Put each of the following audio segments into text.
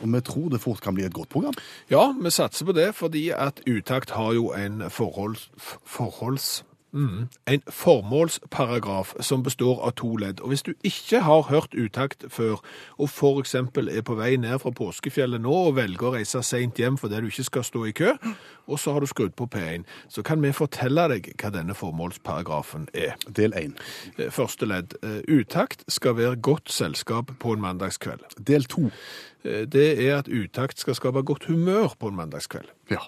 Og vi tror det fort kan bli et godt program. Ja, vi satser på det, fordi at Utakt har jo en forholds... forholds mm, en formålsparagraf som består av to ledd. Og hvis du ikke har hørt Utakt før, og eksempel er på vei ned fra påskefjellet nå og velger å reise sent hjem fordi du ikke skal stå i kø, og så har du skrudd på P1, så kan vi fortelle deg hva denne formålsparagrafen er. Del én. Eh, Første ledd. Eh, Utakt skal være godt selskap på en mandagskveld. Del to. Eh, Det er at utakt skal skape godt humør på en mandagskveld. Ja.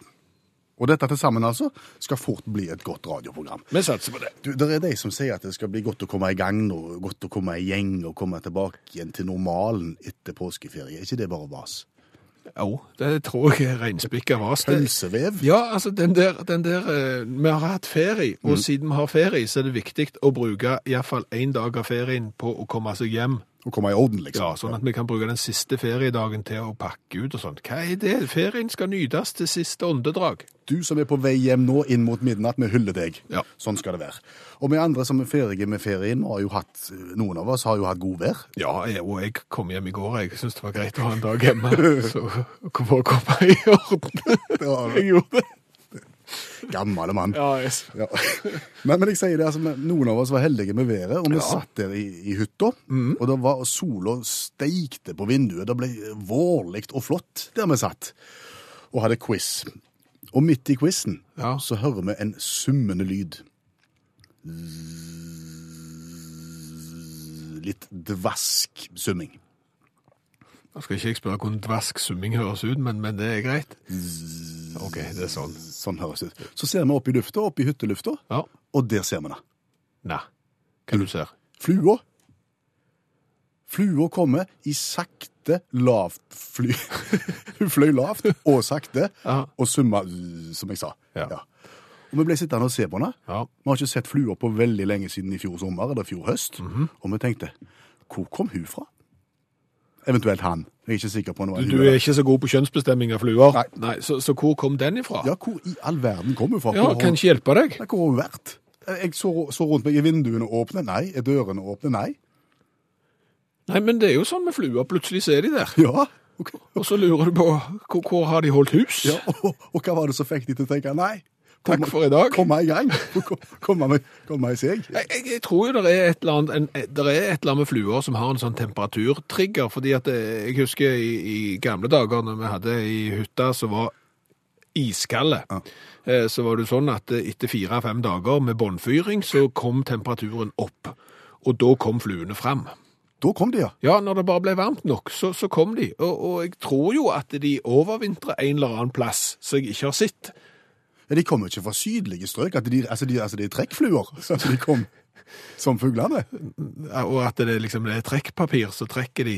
Og dette til sammen altså skal fort bli et godt radioprogram. Vi satser på det. Du, Det er de som sier at det skal bli godt å komme i gang nå, godt å komme i gjeng og komme tilbake igjen til normalen etter påskeferie. Er ikke det bare vas? Jo, det tror jeg er reinspikka vas. Pølsevev? Ja, altså den der, den der eh, Vi har hatt ferie, og siden vi har ferie, så er det viktig å bruke iallfall én dag av ferien på å komme seg hjem. Å komme i orden, liksom. Ja, Sånn at vi kan bruke den siste feriedagen til å pakke ut og sånn. Hva er det? Ferien skal nytes til siste åndedrag. Du som er på vei hjem nå inn mot midnatt, vi hyller deg. Ja. Sånn skal det være. Og vi andre som er ferdige med ferien, har jo hatt, noen av oss har jo hatt god vær. Ja, jeg, og jeg kom hjem i går. Jeg syntes det var greit å ha en dag hjemme. Så for å komme i orden. Jeg gjorde det. Gammel mann. Ja, yes. Ja. Men, men jeg sier det, altså, noen av oss var heldige med været, og vi satt der i, i hytta, og da var sola steikte på vinduet. Det ble vårligt og flott der vi satt, og hadde quiz. Og midt i quizen Ja. så hører vi en summende lyd. Litt dvask summing. Nå skal ikke jeg spørre hvordan dvask summing høres ut, men, men det er greit. Ok, det er sånn. Sånn høres ut. Så ser vi opp i lufta, opp i hyttelufta, Ja. og der ser vi det. Nei. Hva du ser? Flua. Flua kommer i sakte, lavt fly. Hun fløy lavt og sakte, Ja. og summa, som jeg sa. Ja. Og vi ble sittende og se på henne. Ja. Vi har ikke sett flua på veldig lenge siden i fjor sommer eller fjor høst. Mhm. Og vi tenkte, hvor kom hun fra? Eventuelt han. Jeg er ikke sikker på noe. Du, du er ikke så god på kjønnsbestemming av fluer. Nei. så, så hvor kom den ifra? Ja, hvor i all verden kom hun fra? Ja, kan ikke hjelpe deg. Nei, Hvor har hun vært? Jeg så, så rundt meg Er vinduene åpne. Nei. Er dørene åpne? Nei. Nei, men det er jo sånn med fluer. Plutselig er de der. Ja. Okay. Og så lurer du på hvor, hvor har de holdt hus? Ja, og, og hva var det som fikk de til å tenke nei? Takk for i dag. Komme i gang. Kom- Komme i seg. Jeg, jeg, tror jo det er et eller annet, en, det er et eller annet med fluer som har en sånn temperaturtrigger, fordi at eh, jeg husker i, i gamle dager når vi hadde i hytta som var iskalde, Ja. eh, så var det sånn at eh, etter fire-fem dager med båndfyring så kom temperaturen opp, og da kom fluene fram. Da kom de, ja. Ja, når det bare ble varmt nok, så, så kom de. Og, og jeg tror jo at de overvintrer en eller annen plass som jeg ikke har sett. Ja de kommer jo ikke fra sydlige strøk. At de, altså, de, altså, de er trekkfluer. Så de kom som fuglene. Og at det, liksom, det er trekkpapir, så trekker de.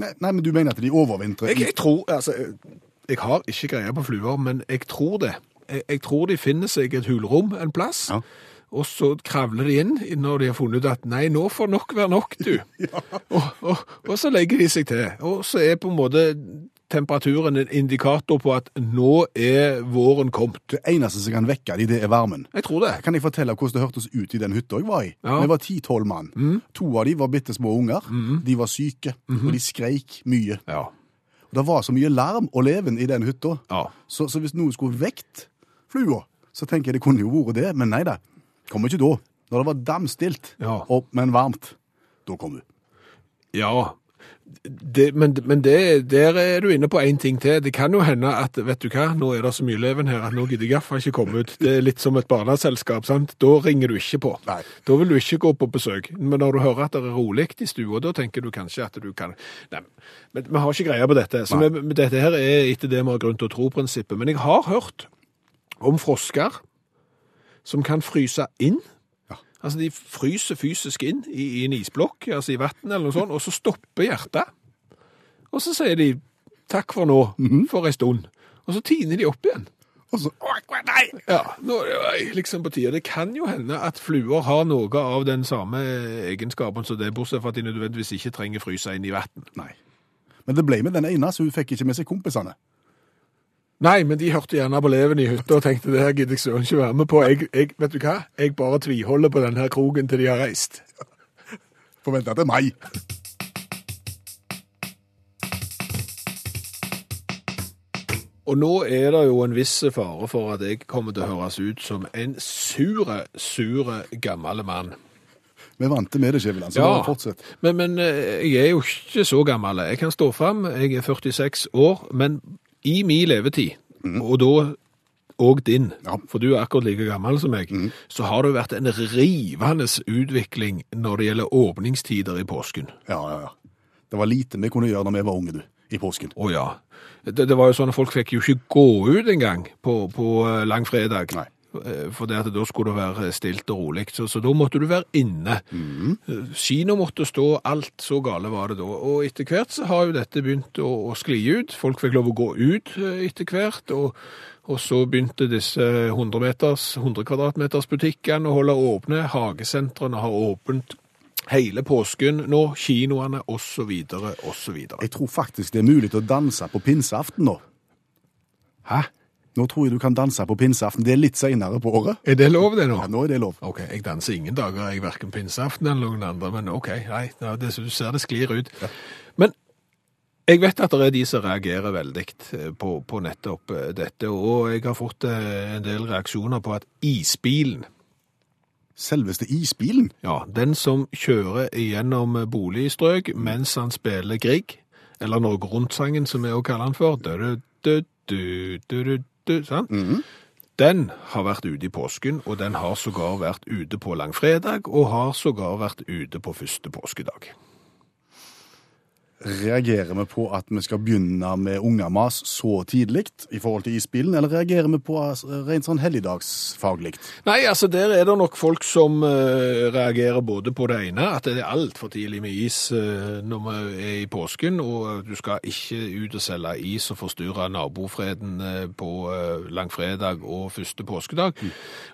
Nei, nei, men du mener at de overvintrer Jeg, jeg tror, altså, jeg har ikke greie på fluer, men jeg tror det. Jeg, jeg tror de finner seg et hulrom en plass, Ja. og så kravler de inn når de har funnet ut at nei, nå får nok være nok, du. og, og, og så legger de seg til. Og så er på en måte temperaturen en indikator på at nå er våren kommet. Det eneste som kan vekke de, det er varmen. Jeg tror det. Kan jeg fortelle hvordan det hørtes ut i den hytta jeg var i? Ja. Vi var ti-tolv mann. To av de var bitte små unger. De var syke, og de skreik mye. Ja. Og det var så mye larm og leven i den hytta. Ja. Så, så hvis noen skulle vekt flua, så tenker jeg det kunne jo vært det, men nei da. Kommer ikke da. Når det var damstilt, Ja. og, men varmt, da kom du. Ja, det, men, men det, der er du inne på en ting til. Det kan jo hende at, vet du hva, nå er det så mye leven her at nå gidder jeg ikke komme ut. Det er litt som et barneselskap, sant? Da ringer du ikke på. Nei. Da vil du ikke gå på besøk. Men når du hører at det er rolig i stua, da tenker du kanskje at du kan... Nei, men vi har ikke greie på dette. Så vi, dette her er etter det vi har grunn til å tro-prinsippet. Men jeg har hørt om frosker som kan fryse inn. Altså, de fryser fysisk inn i, i en isblokk, altså i vann eller noe sånt, og så stopper hjertet. Og så sier de takk for nå, for en stund. Og så tiner de opp igjen. Og så nei! Ja, nå er det liksom på tide. Det kan jo hende at fluer har noe av den samme egenskapen som det, bortsett fra at de nødvendigvis ikke trenger fryse inn i vann. Men det ble med den ene, så hun fikk ikke med seg kompisene. Nei, men de hørte gjerne på leven i hytta og tenkte det her gidder jeg søren ikke være med på. Jeg, jeg, vet du hva? Jeg bare tviholder på denne kroken til de har reist. Forventa til mai. Og nå er det jo en viss fare for at jeg kommer til å høres ut som en sure, sure gammel mann. Vi vante med det, Skjæveland, så Ja. fortsett. Men, men eh, jeg er jo ikke så gammel. Jeg kan stå fram. Jeg er 46 år, men i min levetid, og da og din, Ja. for du er akkurat like gammel som meg, så har det vært en rivende utvikling når det gjelder åpningstider i påsken. Ja, ja, ja. Det var lite vi kunne gjøre da vi var unge, du, i påsken. Å ja. Det, det var jo sånn at folk fikk jo ikke gå ut engang på, på eh, langfredag. Nei. Eh, For det at da skulle det være stilt og rolig, så, så da måtte du være inne. Mm. Kino måtte stå, alt så gale var det da. Og etter hvert så har jo dette begynt å, å skli ut. Folk fikk lov å gå ut eh, etter hvert, og, og så begynte disse 100, meters, 100 kvadratmeters butikkene å holde åpne. Hagesentrene har åpent hele påsken nå, kinoene osv. osv. Jeg tror faktisk det er mulig å danse på pinseaften nå. Hæ? Nå tror jeg du kan danse på pinseaften. Det er litt senere på året. Er det lov det nå? Ja, nå er det lov. Ok, jeg danser ingen dager, jeg hverken pinseaften eller noen andre, men ok, nei, det, du ser det sklir ut. Men jeg vet at det er de som reagerer veldig eh, på, på nettopp eh, dette, og jeg har fått eh, en del reaksjoner på at isbilen, Selveste isbilen. ja, den som kjører gjennom boligstrøk mens han spiller Grieg, eller Norge Rundt-sangen som vi også kaller den for, du, du, du, du, sant? Mm -hmm. Den har vært ute i påsken, og den har sågar vært ute på langfredag, og har sågar vært ute på første påskedag. Reagerer vi på at vi skal begynne med ungemas så tidlig i forhold til isbilen, eller reagerer vi på eh, rent sånn helligdagsfaglig? Nei, altså der er det nok folk som eh, reagerer både på det ene, at det er altfor tidlig med is eh, når vi er i påsken, og du skal ikke ut og selge is og forstyrre nabofreden på langfredag og første påskedag.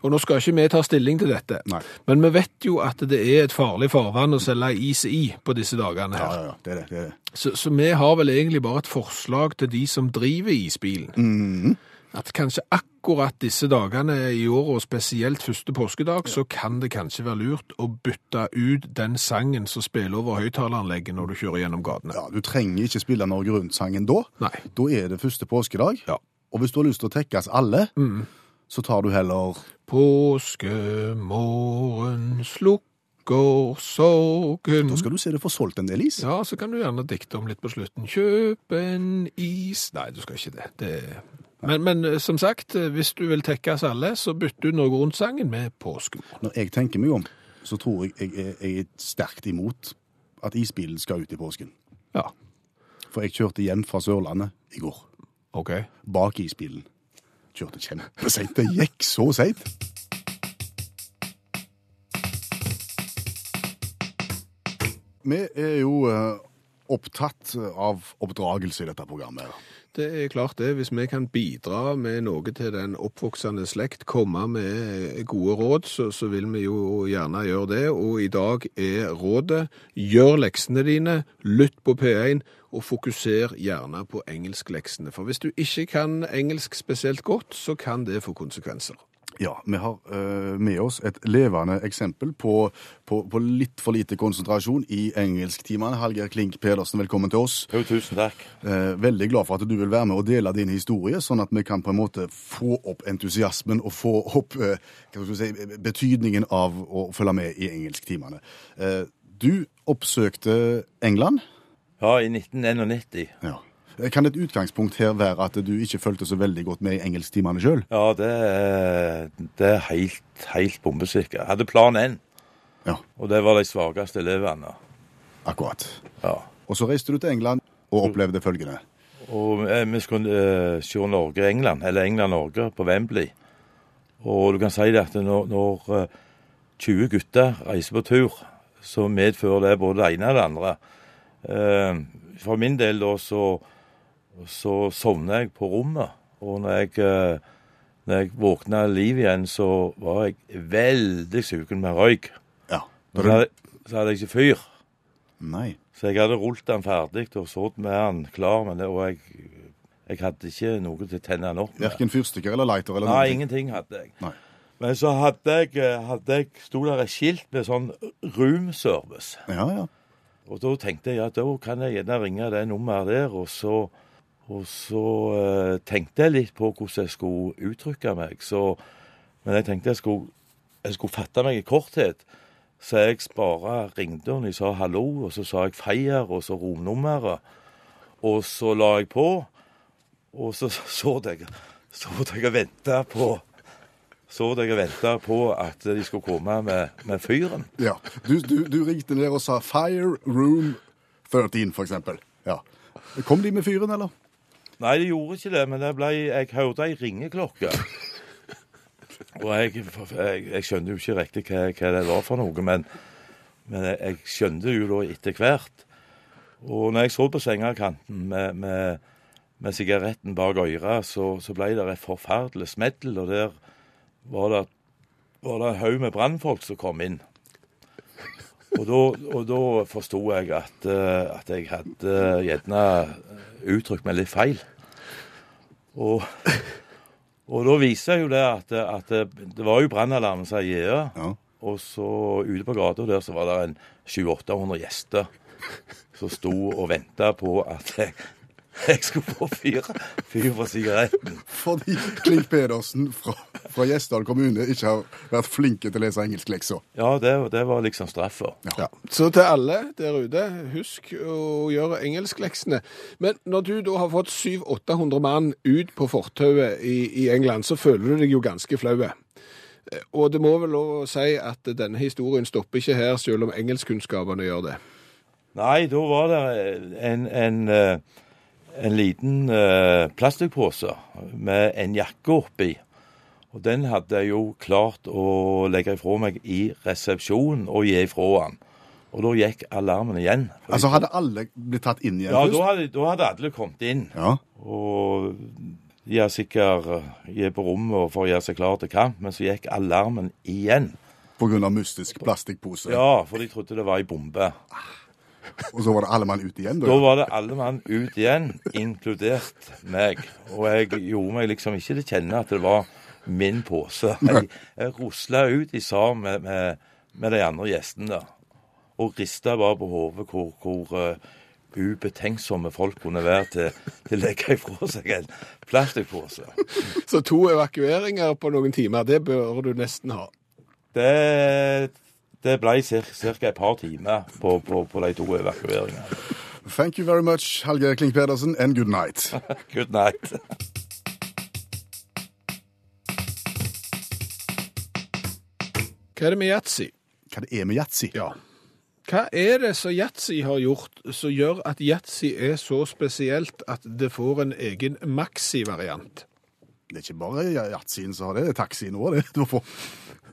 Og nå skal ikke vi ta stilling til dette, Nei. men vi vet jo at det er et farlig farvann å selge is i på disse dagene Ja, her. ja, ja. Det er det. det, er det. Så, så vi har vel egentlig bare et forslag til de som driver isbilen. At kanskje akkurat disse dagene i år, og spesielt første påskedag, så kan det kanskje være lurt å bytte ut den sangen som spiller over høyttaleranlegget når du kjører gjennom gatene. Ja, Du trenger ikke spille Norge Rundt-sangen da. Nei. Da er det første påskedag. Ja. Og hvis du har lyst til å tekkes alle, så tar du heller Påskemorgen slukker sorgen Da skal du se det får solgt en del is. Ja, så kan du gjerne dikte om litt på slutten. Kjøp en is Nei, du skal ikke det. det... Men, men eh, som sagt, eh, hvis du vil tekkes alle, så bytter du Norge Rundt-sangen med påsken. Når jeg tenker meg om, så tror jeg jeg jeg er sterkt imot at isbilen skal ut i påsken. Ja, For jeg kjørte hjem fra Sørlandet i går, OK. bak isbilen. Kjørte kjempeseint. Det gikk så seint. Vi er jo eh, opptatt av oppdragelse i dette programmet. Det er klart det. Hvis vi kan bidra med noe til den oppvoksende slekt, komme med gode råd, så, så vil vi jo gjerne gjøre det. Og i dag er rådet gjør leksene dine, lytt på P1, og fokuser gjerne på engelskleksene. For hvis du ikke kan engelsk spesielt godt, så kan det få konsekvenser. Ja, vi har uh, med oss et levende eksempel på, på, på litt for lite konsentrasjon i engelsktimene. Hallgeir Klink Pedersen, velkommen til oss. Jo, tusen takk. Uh, veldig glad for at du vil være med og dele din historie, sånn at vi kan på en måte få opp entusiasmen og få opp uh, si, betydningen av å følge med i engelsktimene. Du oppsøkte England. Ja, i 1991. Ja. Eh, Kan et utgangspunkt her være at du ikke fulgte så veldig godt med i engelsktimene sjøl? Ja, det, det er helt, helt bombesikker. Jeg hadde plan N, Ja, og det var de svakeste elevene. akkurat. Ja. Og så reiste du til England og opplevde følgende. Og eh, vi skulle eh, se Norge-England, eller England-Norge, på Wembley. Og du kan si det at når, når eh, 20 gutter reiser på tur, så medfører det både det ene og det andre. Eh, For min del da så, så sovna jeg på rommet Og når jeg, eh, når jeg våkna av liv igjen, så var jeg veldig sugen med røyk. Ja. Så hadde, så hadde jeg ikke fyr. Nei. Så jeg hadde rullet den ferdig og sittet med den klar, men det, og jeg, jeg hadde ikke noe til å tenne den opp med. Verken fyrstikker eller lighter eller Nei, noe. ingenting hadde jeg. Nei. Men så hadde jeg, eh, hadde jeg sto der et skilt med sånn roomservice. Ja, ja. Og da tenkte jeg at da kan jeg gjerne ringe det nummeret der, og så, og så eh, tenkte jeg litt på hvordan jeg skulle uttrykke meg. Så, men jeg tenkte jeg skulle, jeg skulle fatte meg i korthet. Så jeg bare ringte henne, jeg sa hallo, og så sa jeg feier, og så romnummeret. Og så la jeg på, og så så jeg, så og venta på så jeg venta på at de skulle komme med, med fyren. ja. Du, du, du ringte ned og sa 'Fire Room 13', for eksempel. Ja. Kom de med fyren, eller? Nei, det gjorde ikke det, men det ble, jeg hørte ei ringeklokke. Og jeg, jeg, jeg skjønte jo ikke riktig hva, hva det var for noe, men, men jeg, jeg skjønte jo da etter hvert. Og når jeg så på sengekanten med, med, med sigaretten bak øret, så, så ble det et forferdelig smell, og der var det, var det en haug med brannfolk som kom inn. Og da, forsto jeg at, eh, at jeg hadde gjerne uttrykt meg litt feil. Og, og da viser jo det at, at det, var jo brannalarm som gjedde. Ja. Og så ute på gata der så var det en 700-800 gjester som sto og venta på at jeg, jeg skulle få fyr, fyr på sigaretten. Fordi Klink Pedersen fra, fra Gjesdal kommune ikke har vært flinke til å lese engelsklekser. Ja, det, det var liksom straffa. Ja. Så til alle der ute, husk å gjøre engelskleksene. Men når du da har fått 700-800 mann ut på fortauet i, i England, så føler du deg jo ganske flau. Og det må vel lov å si at denne historien stopper ikke her, selv om engelskkunnskapene gjør det. Nei, da var det en, en, eh, en liten eh, plastikkpose med en jakke oppi. Og den hadde jeg jo klart å legge ifra meg i resepsjonen og gi ifra han. Og da gikk alarmen igjen. Altså, hadde alle blitt tatt inn igjen Ja, da hadde, da hadde alle kommet inn. Ja. Og de er sikkert de er på rommet for å gjøre seg klar til kamp, men så gikk alarmen igjen. Av mystisk plastikkpose. Ja, for de trodde det var ei bombe. Og så var det alle mann ut igjen, Da da? var det alle mann ut igjen, inkludert meg. Og jeg gjorde meg liksom ikke til kjenne at det var min pose. Jeg, jeg rusla ut i sammen med, med, med de andre gjestene der. Og rista bare på hodet hvor, hvor uh, ubetenksomme folk kunne være til, til å legge ifra seg en plastpose. Så to evakueringer på noen timer, det bør du nesten ha. Det, det ble ca. et par timer på, på, på de to evakueringene. Thank you very much, Helge Klink Pedersen, and good night. Good night. Hva er det med yatzy? Hva det er med yatzy? Ja. Hva er det som yatzy har gjort som gjør at yatzy er så spesielt at det får en egen maxi-variant? Det er ikke bare yatzyen som har det, det er taxien òg, det. Du får,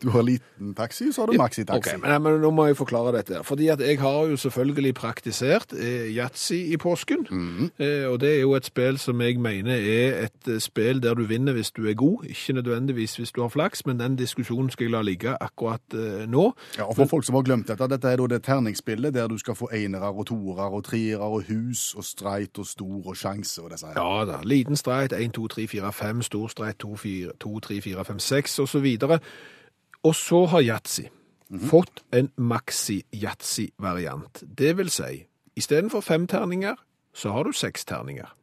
du har liten taxi, så har du maxitaxi. Ok, men, men nå må jeg forklare dette. her. Fordi at jeg har jo selvfølgelig praktisert eh, yatzy i påsken. eh, og det er jo et spill som jeg mener er et eh, spill der du vinner hvis du er god. Ikke nødvendigvis hvis du har flaks, men den diskusjonen skal jeg la ligge akkurat nå. Ja, og for folk som har glemt dette, dette er da det terningsspillet der du skal få enere og toere og treere og hus og streit og stor og sjanse og disse her. Ja da. Liten streit 1, 2, 3, 4, 5. Stor 2, 4, 2 3, 4, 5, 6 og så videre. Og så har yatzy fått en maxi-yatzy-variant. Det vil si, istedenfor fem terninger, så har du seks terninger.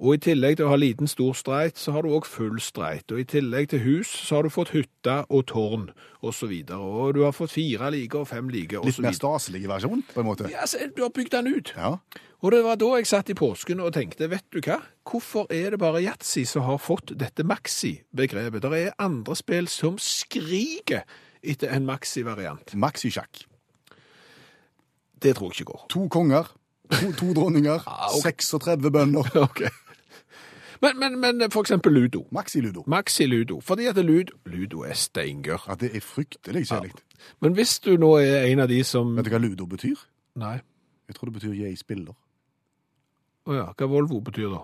Og i tillegg til å ha liten stor streit, så har du òg full streit. Og i tillegg til hus, så har du fått hytte og tårn og så. Og du har fått fire like og fem like og Litt så mer staselig versjon, på en måte. Ja, så, du har bygd den ut. Ja. Og det var da jeg satt i påsken og tenkte, vet du hva? Hvorfor er det bare Yatzy som har fått dette maxi-begrepet? Det er andre spill som skriker etter en maxi-variant. Maxi-sjakk. Det tror jeg ikke går. To konger, to, to dronninger, ok. 36 bønder. Ok. Men, men, men for eksempel Ludo. Maxi-ludo. Maxi-ludo. Fordi at Ludo, Ludo er steingør. Ja, det er fryktelig kjedelig. Men hvis du nå er en av de som Vet du hva ludo betyr? Nei. Jeg tror det betyr jeg spiller. Å ja. Hva Volvo betyr da?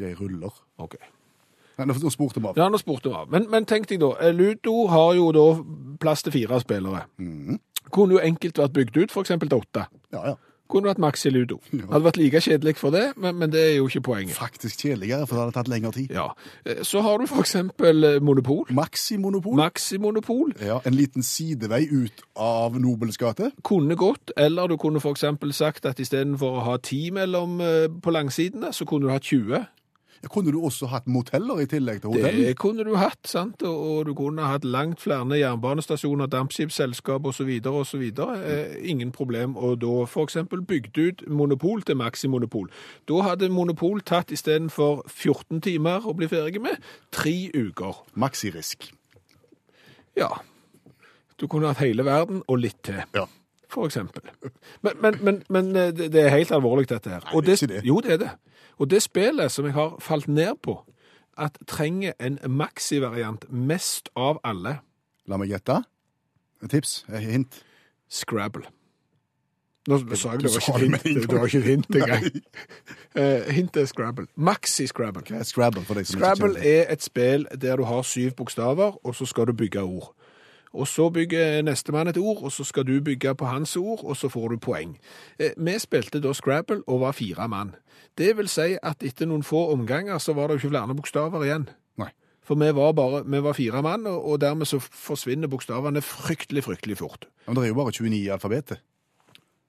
Jeg ruller. Ok. Nei, nå spurte vi av. Ja, nå spurte vi av. Men, men tenk deg da, eh, Ludo har jo da plass til fire spillere. Kunne jo enkelt vært bygd ut, eksempel til åtte. Ja, ja. Kunne vært Maxi Ludo. Hadde vært like kjedelig for det, men, men det er jo ikke poenget. Faktisk kjedeligere, for det hadde tatt lengre tid. Ja. Eh, Så har du for eksempel eh, Monopol. Maxi-monopol. Maxi-monopol. ja, en liten sidevei ut av Nobels gate. Kunne gått, eller du kunne for eksempel sagt at istedenfor å ha 10 mellom eh, på langsidene, så kunne du ha 20. Kunne du også hatt moteller i tillegg til hotell? Det kunne du hatt, sant? Og, du kunne hatt langt flere jernbanestasjoner, dampskipsselskap osv. osv. Eh, ingen problem. Og da eksempel bygd ut monopol til maksimonopol. Da hadde monopol tatt istedenfor 14 timer å bli ferdig med, tre uker. Maxi-risk. Ja. Du kunne hatt hele verden og litt til. Ja. For eksempel. Men, men, men, men eh, det er helt alvorlig, dette her. Nei, det det. Jo, det er det. Og det spillet som jeg har falt ned på, at trenger en maxi-variant mest av alle, La meg gjette. Et tips? Et hint? Scrabble. Nå sa jeg det var ikke et hint, det var ikke et hint engang. Eh, Hintet er Scrabble. Maxi-Scrabble. Scrabble Scrabble er et spill der du har syv bokstaver, og så skal du bygge ord. Og så bygger nestemann et ord, og så skal du bygge på hans ord, og så får du poeng. Eh, Vi spilte da Scrabble og var fire mann. Det vil si at etter noen få omganger så var det jo ikke flere bokstaver igjen. Nei. For vi var bare vi var fire mann, og, og dermed så forsvinner bokstavene fryktelig, fryktelig fort. Men det er jo bare 29 i alfabetet.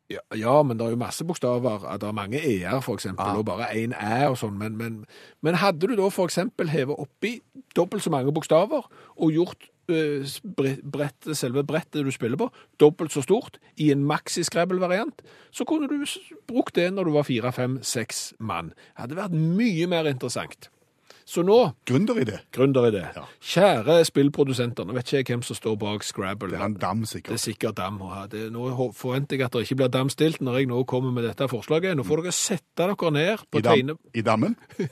Ja, ja, men det er jo masse bokstaver. Det er mange e-er, for eksempel, Ah. og bare én æ og sånn. Men, men, men hadde du da for eksempel hevet oppi dobbelt så mange bokstaver og gjort eh, brettet, selve brettet du spiller på, dobbelt så stort i en maxi-scrabble-variant, så kunne du brukt det når du var fire, fem, seks mann. Det hadde vært mye mer interessant. Så nå, Gründeridé. gründeridé, Ja. kjære spillprodusenter, nå vet ikke jeg hvem som står bak Scrabble. Det er en dam, Det er sikkert. sikkert dam. Det, nå forventer jeg at det ikke blir damstilt når jeg nå kommer med dette forslaget. Nå får dere sette dere ned på I, dam, tegne, I dammen.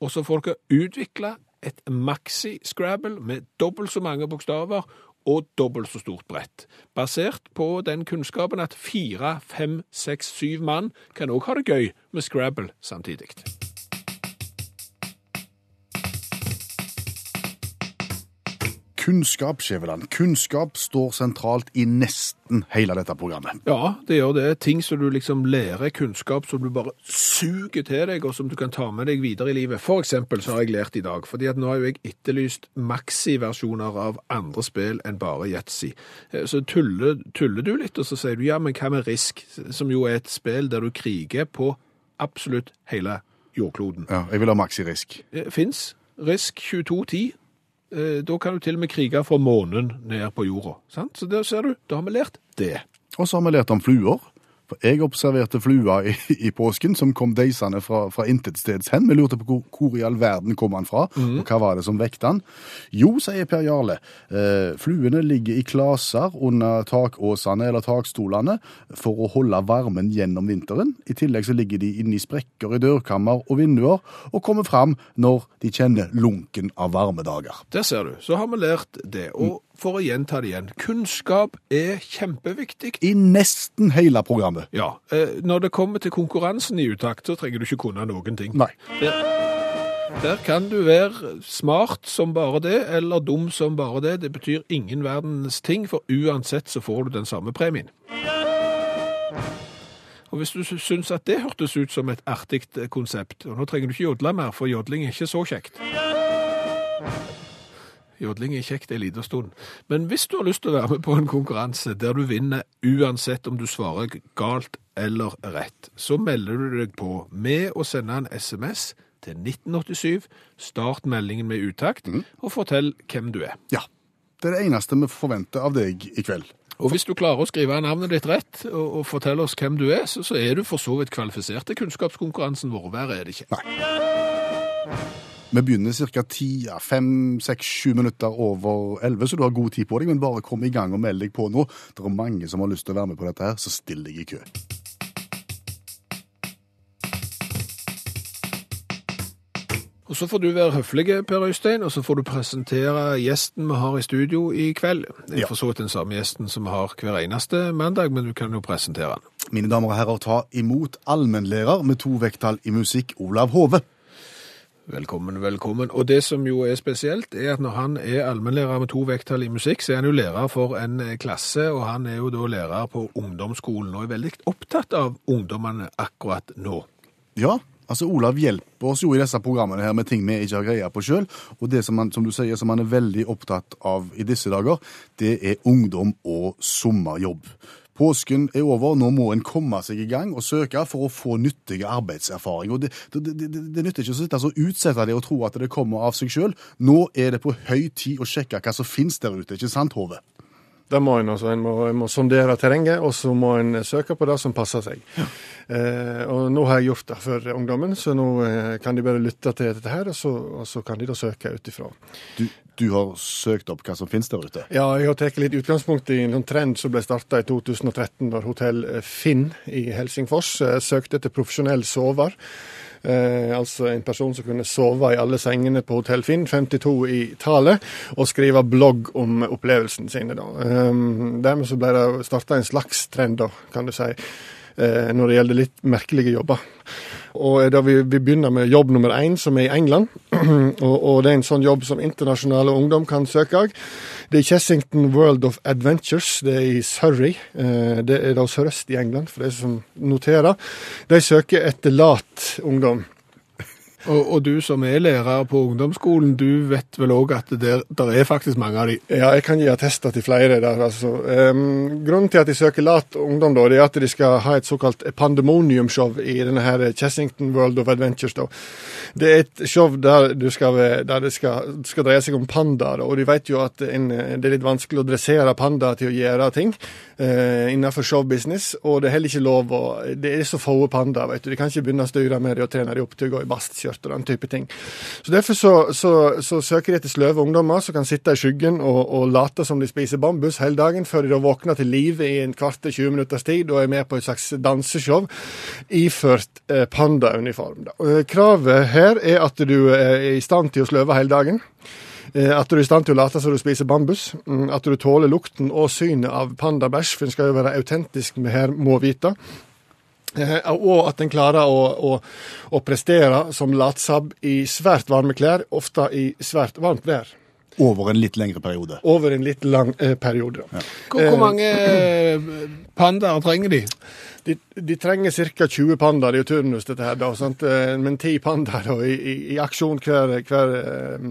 og så får dere utvikle et maxi-scrabble med dobbelt så mange bokstaver og dobbelt så stort brett. Basert på den kunnskapen at fire, fem, seks, syv mann kan òg ha det gøy med Scrabble samtidig. Kunnskap, Skjæveland. Kunnskap står sentralt i nesten hele dette programmet. Ja, det gjør det. Ting som du liksom lærer, kunnskap som du bare suger til deg, og som du kan ta med deg videre i livet. For eksempel så har jeg lært i dag, fordi at nå har jo jeg etterlyst maxi-versjoner av andre spill enn bare Yatzy. Eh, Så tuller, tuller du litt, og så sier du ja, men hva med Risk, som jo er et spill der du kriger på absolutt hele jordkloden. Ja, jeg vil ha maxirisk. Eh, Fins Risk 2210. Eh, Da kan du til og med krige fra månen ned på jorda. Sant? Så der ser du, da har vi lært det. Og så har vi lært om fluer. Jeg observerte flua i, i påsken som kom deisende fra, fra intetsteds hen. Vi lurte på hvor, hvor i all verden kom han fra, og hva var det som vekte han. Jo, sier Per Jarle, eh, fluene ligger i klaser under takåsene eller takstolene for å holde varmen gjennom vinteren. I tillegg så ligger de inne i sprekker i dørkammer og vinduer, og kommer fram når de kjenner lunken av varmedager. Det ser du. Så har vi lært det. Og for å gjenta det igjen, kunnskap er kjempeviktig. I nesten hele programmet. Ja, eh, når det kommer til konkurransen i utakt, så trenger du ikke kunne noen ting. Nei. Der, der kan du være smart som bare det, eller dum som bare det. Det betyr ingen verdens ting, for uansett så får du den samme premien. Og hvis du sy- syns at det hørtes ut som et artig konsept, og nå trenger du ikke jodle mer, for jodling er ikke så kjekt. Jodling er kjekt en liten stund. Men hvis du har lyst til å være med på en konkurranse der du vinner uansett om du svarer galt eller rett, så melder du deg på med å sende en SMS til 1987, start meldingen med utakt, og fortell hvem du er. Ja. Det er det eneste vi forventer av deg i kveld. Og hvis du klarer å skrive navnet ditt rett og, og fortelle oss hvem du er, så, så er du for så vidt kvalifisert til kunnskapskonkurransen vår. Verre er det ikke. Vi begynner ca. 5-6-7 minutter over 11, så du har god tid på deg. Men bare kom i gang og meld deg på nå. Det er mange som har lyst til å være med på dette, her, så still deg i kø. Og så får du være høflig, Per Øystein, og så får du presentere gjesten vi har i studio i kveld. Det er for så vidt den samme gjesten som vi har hver eneste mandag, men du kan jo presentere den. Mine damer og herrer, ta imot allmennlærer med to vekttall i musikk, Olav Hove. Velkommen, velkommen. Og det som jo er spesielt, er at når han er allmennlærer med to vekttall i musikk, så er han jo lærer for en eh, klasse, og han er jo da lærer på ungdomsskolen, og er veldig opptatt av ungdommene akkurat nå. Ja, altså Olav hjelper oss jo i disse programmene her med ting vi ikke har greie på sjøl. Og det som, han, som du sier, som han er veldig opptatt av i disse dager, det er ungdom og sommerjobb. Påsken er over, nå må en komme seg i gang og søke for å få nyttig arbeidserfaring. Og Det, det, det, det nytter ikke å sitte og utsette det og tro at det kommer av seg sjøl. Nå er det på høy tid å sjekke hva som finnes der ute, ikke sant, Hove? Det må en. altså. En må, en må sondere terrenget, og så må en søke på det som passer seg. Eh, og nå har jeg gjort det for ungdommen, så nå eh, kan de bare lytte til dette her, og så, og så kan de da søke ut ifra. Du, du har søkt opp hva som finnes der ute? Ja, jeg har tatt litt utgangspunkt i en sånn trend som ble starta i 2013, når hotell Finn i Helsingfors eh, søkte etter profesjonell sover. Eh, altså en person som kunne sove i alle sengene på Hotell Finn, 52 i tallet, og skrive blogg om opplevelsene sine. da. Eh, dermed så ble det starta en slags trend, da, kan du si, eh, når det gjelder litt merkelige jobber. Og da vi, vi begynner med jobb nummer én, som er i England. og, og det er en sånn jobb som internasjonale ungdom kan søke av. Det er Chessington World of Adventures. Det er i Surrey. Eh, det er da sørøst i England, for de som noterer. De søker etter lat ungdom. Og, og du som er lærer på ungdomsskolen, du vet vel òg at det der, er faktisk mange av de. Ja, jeg kan gi attester til flere der, altså. Um, grunnen til at de søker lat ungdom, da, er at de skal ha et såkalt pandemonium-show i denne her Chessington World of Adventures. da. Det er et show der, du skal, der det skal, skal dreie seg om pandaer, og de vet jo at en, det er litt vanskelig å dressere pandaer til å gjøre ting uh, innenfor showbusiness, og det er heller ikke lov å Det er så få pandaer, vet du. De kan ikke begynne å styre med dem og trene dem opp til å gå i bastskjørt og den type ting. Så Derfor så, så, så søker de etter sløve ungdommer som kan sitte i skyggen og, og late som de spiser bambus hele dagen, før de da våkner til live i en kvart til 20 minutters tid og er med på et slags danseshow iført eh, pandauniform. Kravet her er at du er i stand til å sløve hele dagen. Eh, At du er i stand til å late som du spiser bambus. Mm, At du tåler lukten og synet av pandabæsj, for en skal jo være autentisk med her må vite. Eh, Og at en klarer å, å, å prestere som latsabb i svært varme klær, ofte i svært varmt vær. Over en litt lengre periode. Over en litt lang eh, periode. Ja. Hvor, hvor mange eh, pandaer trenger de? De, de trenger ca. 20 pandaer, i turnus dette her, da, sant? Eh, men 10 pandaer i, i, i aksjon hver, hver, eh,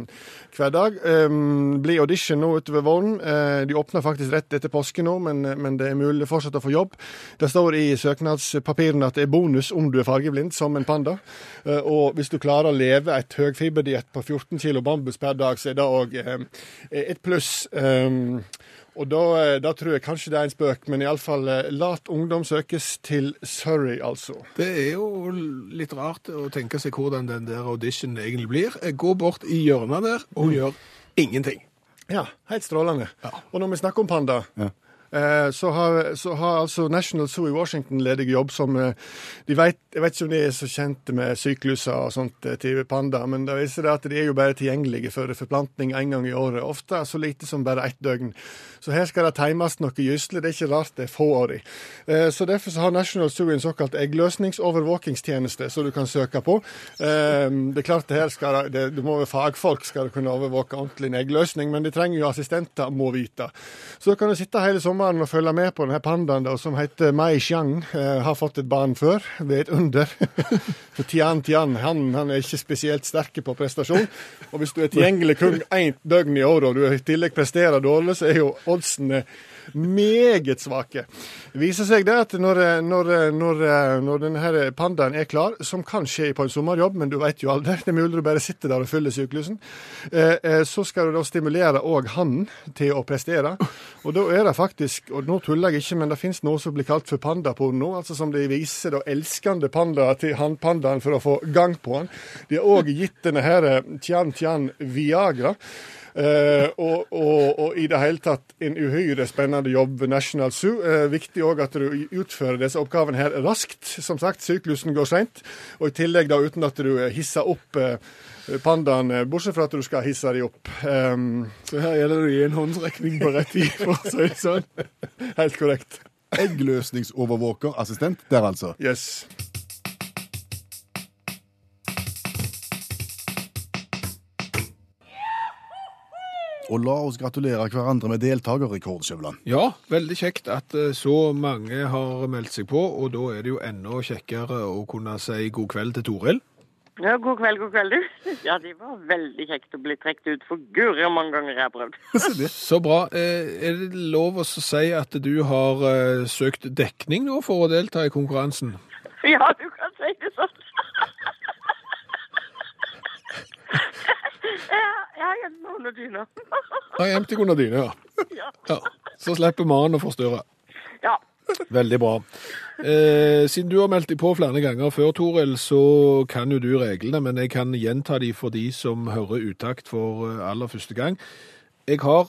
hver dag. Um, blir audition nå utover våren. Uh, de åpner faktisk rett etter påske nå, men, men det er mulig fortsatt å få jobb. Det står i søknadspapirene at det er bonus om du er fargeblind, som en panda. Uh, og hvis du klarer å leve et høyfiberdiett på 14 kg bambus per dag, så er det òg uh, et pluss. Um, og da, eh, da tror jeg kanskje det er en spøk, men iallfall eh, lat ungdom søkes til Surrey, altså. Det er jo litt rart å tenke seg hvordan den der auditionen egentlig blir. Gå bort i hjørnet der og gjør ingenting. Ja, helt strålende. Ja. Og når vi snakker om panda, Ja. Eh, så, har, så har altså National Zoo i Washington ledig jobb som eh, de vet, Jeg vet ikke om de er så kjente med sykluser og sånt eh, til panda, men det viser det at de er jo bare tilgjengelige for forplantning en gang i året. Ofte så lite som bare ett døgn. Så her skal det teimes noe gyselig. Det er ikke rart det er få av de. Så derfor så har National Zoo en såkalt eggløsningsovervåkingstjeneste som du kan søke på. Det er klart det her skal det, det må være fagfolk skal kunne overvåke ordentlig en eggløsning, men de trenger jo assistenter, må vite. Så kan du sitte hele sommeren og følge med på denne pandaen da, som heter Mai Xiang. Uh, har fått et barn før, ved et under. For Tian Tian han, han er ikke spesielt sterk på prestasjon. Og hvis du er tilgjengelig kun ett døgn i året, og du i tillegg presterer dårlig, så er jo oddsene meget svake. Viser seg det at når, når, når, når denne pandaen er klar, som kan skje på en sommerjobb, men du vet jo aldri, det er mulig du bare sitter der og fyller syklusen, eh, eh, så skal du da stimulere òg hannen til å prestere. Og da er det faktisk, og nå tuller jeg ikke, men det finnes noe som blir kalt for pandaporno, altså som de viser da elskende pandaer til hannpandaen for å få gang på han. De har òg gitt denne her Tian Tian Viagra. Eh, og, og, og i det hele tatt en uhyre spennende jobb ved National Zoo. Eh, viktig òg at du utfører disse oppgavene her raskt. Som sagt, syklusen går seint. Og i tillegg da uten at du hisser opp eh, pandaen, eh, bortsett fra at du skal hisse dem opp. Um, Så her gjelder det å gi en håndsrekning på rett tid, for å si det sånn. helt korrekt. Eggløsningsovervåkerassistent der, altså. Yes. Og la oss gratulere hverandre med deltakerrekord, Skjøvland. Ja, veldig kjekt at eh, så mange har meldt seg på, og da er det jo enda kjekkere å kunne si god kveld til Toril. Ja, god kveld, god kveld, du. Ja, det var veldig kjekt å bli trukket ut for guri hvor mange ganger jeg har prøvd. Så bra. Eh, Er det lov å si at du har eh, søkt dekning nå for å delta i konkurransen? Ja, du kan si det sånn. Ja, har under dyna. Har gjemt deg under dyna, ja. Ja. ja. Så slipper mannen å forstyrre. Ja. Veldig bra. Eh, siden du har meldt deg på flere ganger før, Toril, så kan jo du reglene, men jeg kan gjenta de for de som hører utakt for eh, aller første gang. Jeg har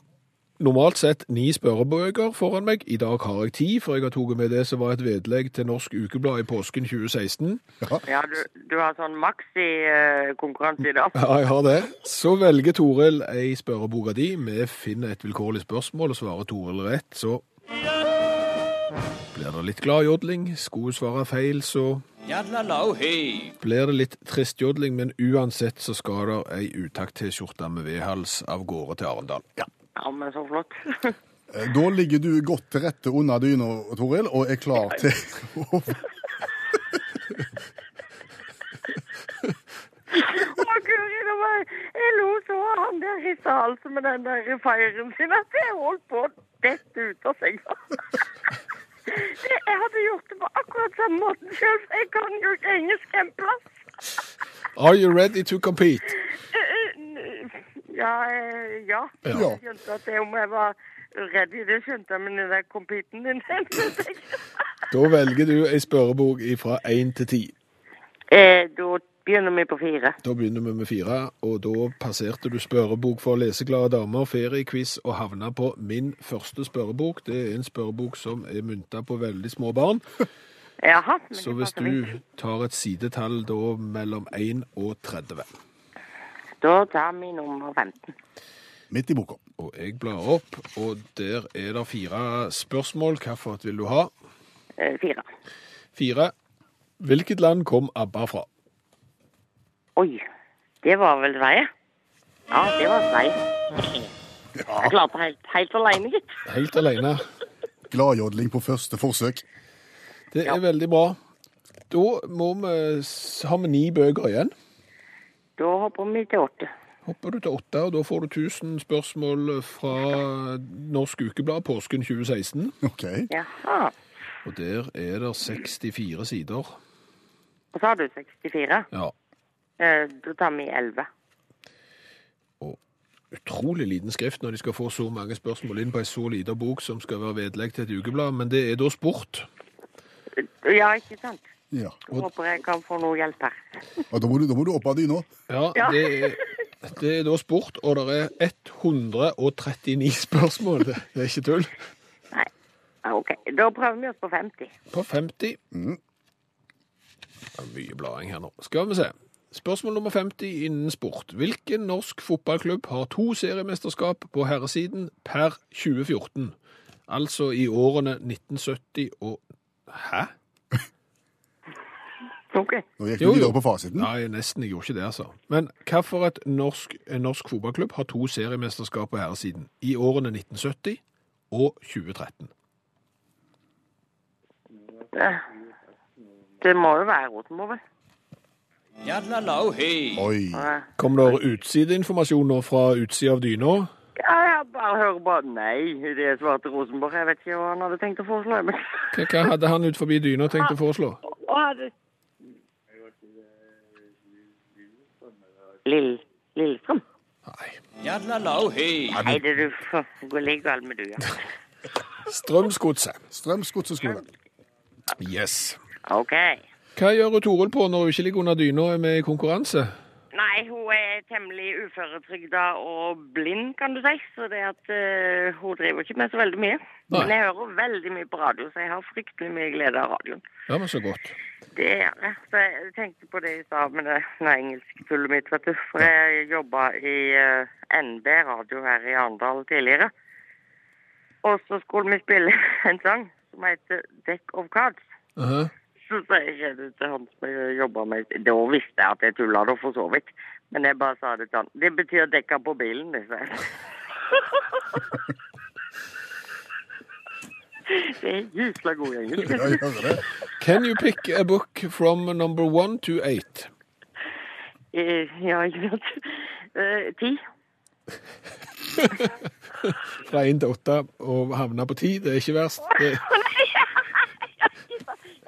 normalt sett ni spørrebøker foran meg. I dag har jeg ti, for jeg har tatt med det som var et vedlegg til Norsk Ukeblad i påsken 2016. Ja, du, du har sånn maxi-konkurranse i dag. Ja, jeg har det. Så velger Toril ei spørreboka di. Vi finner et vilkårlig spørsmål, og svarer Toril rett, så blir det litt gladjodling. Skulle hun svare feil, så blir det litt tristjodling, men uansett så skal det ei utakt-T-skjorte med vedhals av gårde til Arendal. Ja. Ja, men så flott. Eh, Da ligger du godt til rette under dyna, Toril, og er klar til å Å, guri, det var, jeg lo så av han der hissa halsen med den der feiren sin at jeg holdt på å dette ut av senga. Det- Jeg hadde gjort det på akkurat samme måten for jeg kan jo ikke engelsk en plass. Are you ready to compete? Ja, eh, ja. Ja. Jeg skjønte at det om jeg var redd i det skjønte jeg, men den der competen din. Da velger du ei spørrebok fra én til ti. Eh, Da begynner vi på fire. Da begynner vi med fire, og da passerte du spørrebok for leseglade damer, feriequiz og havna på min første spørrebok. Det er en spørrebok som er mynta på veldig små barn. Jaha. men Så hvis du tar et sidetall da mellom 1 og 30, Da tar vi nummer 15. midt i boka. og jeg blar opp, og der er det fire spørsmål. Hvilket vil du ha? Eh, Fire. Fire. Hvilket land kom ABBA fra? Oi, det var vel Sverige? Ja, det var Sverige. Jeg klarte det helt, helt alene, gitt. Helt alene. Gladjodling på første forsøk. Det er Ja. veldig bra. Da må vi, har vi ni bøker igjen. Da hopper vi til åtte. Hopper du til åtte, og da får du 1000 spørsmål fra Norsk Ukeblad påsken 2016. OK. Jaha. Og der er det 64 sider. Og så har du 64. Ja. Eh, Da tar vi 11. Utrolig liten skrift når de skal få så mange spørsmål inn på ei så lita bok som skal være vedlegg til et ukeblad, men det er da sport. Ja, ikke sant? Ja. Jeg håper jeg kan få noe hjelp her. Og da må du, da må du opp av dyna. Ja, Ja. Det, er, det er da sport, og det er 139 spørsmål. Det det er ikke tull. Nei. Ja, OK. Da prøver vi oss på 50. På 50. Det er mye blading her nå. Skal vi se. Spørsmål nummer 50 innen sport. Hvilken norsk fotballklubb har to seriemesterskap på herresiden per 2014? Altså i årene 1970 og Hæ? OK. Nå gikk du videre på fasiten. Nei, nesten. Jeg gjorde ikke det, altså. Men hvilken norsk, en norsk fotballklubb har to seriemesterskap på herresiden i årene 1970 og 2013? Det, det må jo være Rosenborg, vel? Oi. Ja, Kom det utsideinformasjon nå fra utsida av dyna? Ja, jeg bare hører bare nei. Det svarte Rosenborg. Jeg vet ikke hva han hadde tenkt å foreslå. Men... Hva, hadde han ut forbi dyna tenkt å foreslå? Og hadde... Lill... Lillestrøm? Nei. Nei, det du får Gå ligg gal med du, ja. Strømsgodset. Strømsgodseskole. Yes. OK. Hva gjør hun Toril på når hun ikke ligger under dyna og er med i konkurranse? Nei, hun er temmelig uføretrygda og blind, kan du si. Så det at uh, hun driver ikke med så veldig mye. Nei. Men jeg hører veldig mye på radio, så jeg har fryktelig mye glede av radioen. Ja, men så godt. Det er det. Så jeg tenkte på det i stad med det engelsktullet mitt, vet du. For jeg jobba i uh, NB radio her i Arendal tidligere. Og så skulle vi spille en sang som heter Deck of Cards. Aha. Så sa jeg det til han som jeg jobba med. Da visste jeg at jeg tulla, da, for så vidt. Men jeg bare sa det til han. Det betyr dekka på bilen, det. sa jeg. Det er gysla god engelsk. Can you pick a book from number one to eight? Eh, Ja, ikke sant. Eh, Ti. Fra én til åtte og havne på ti, det er ikke verst. Det,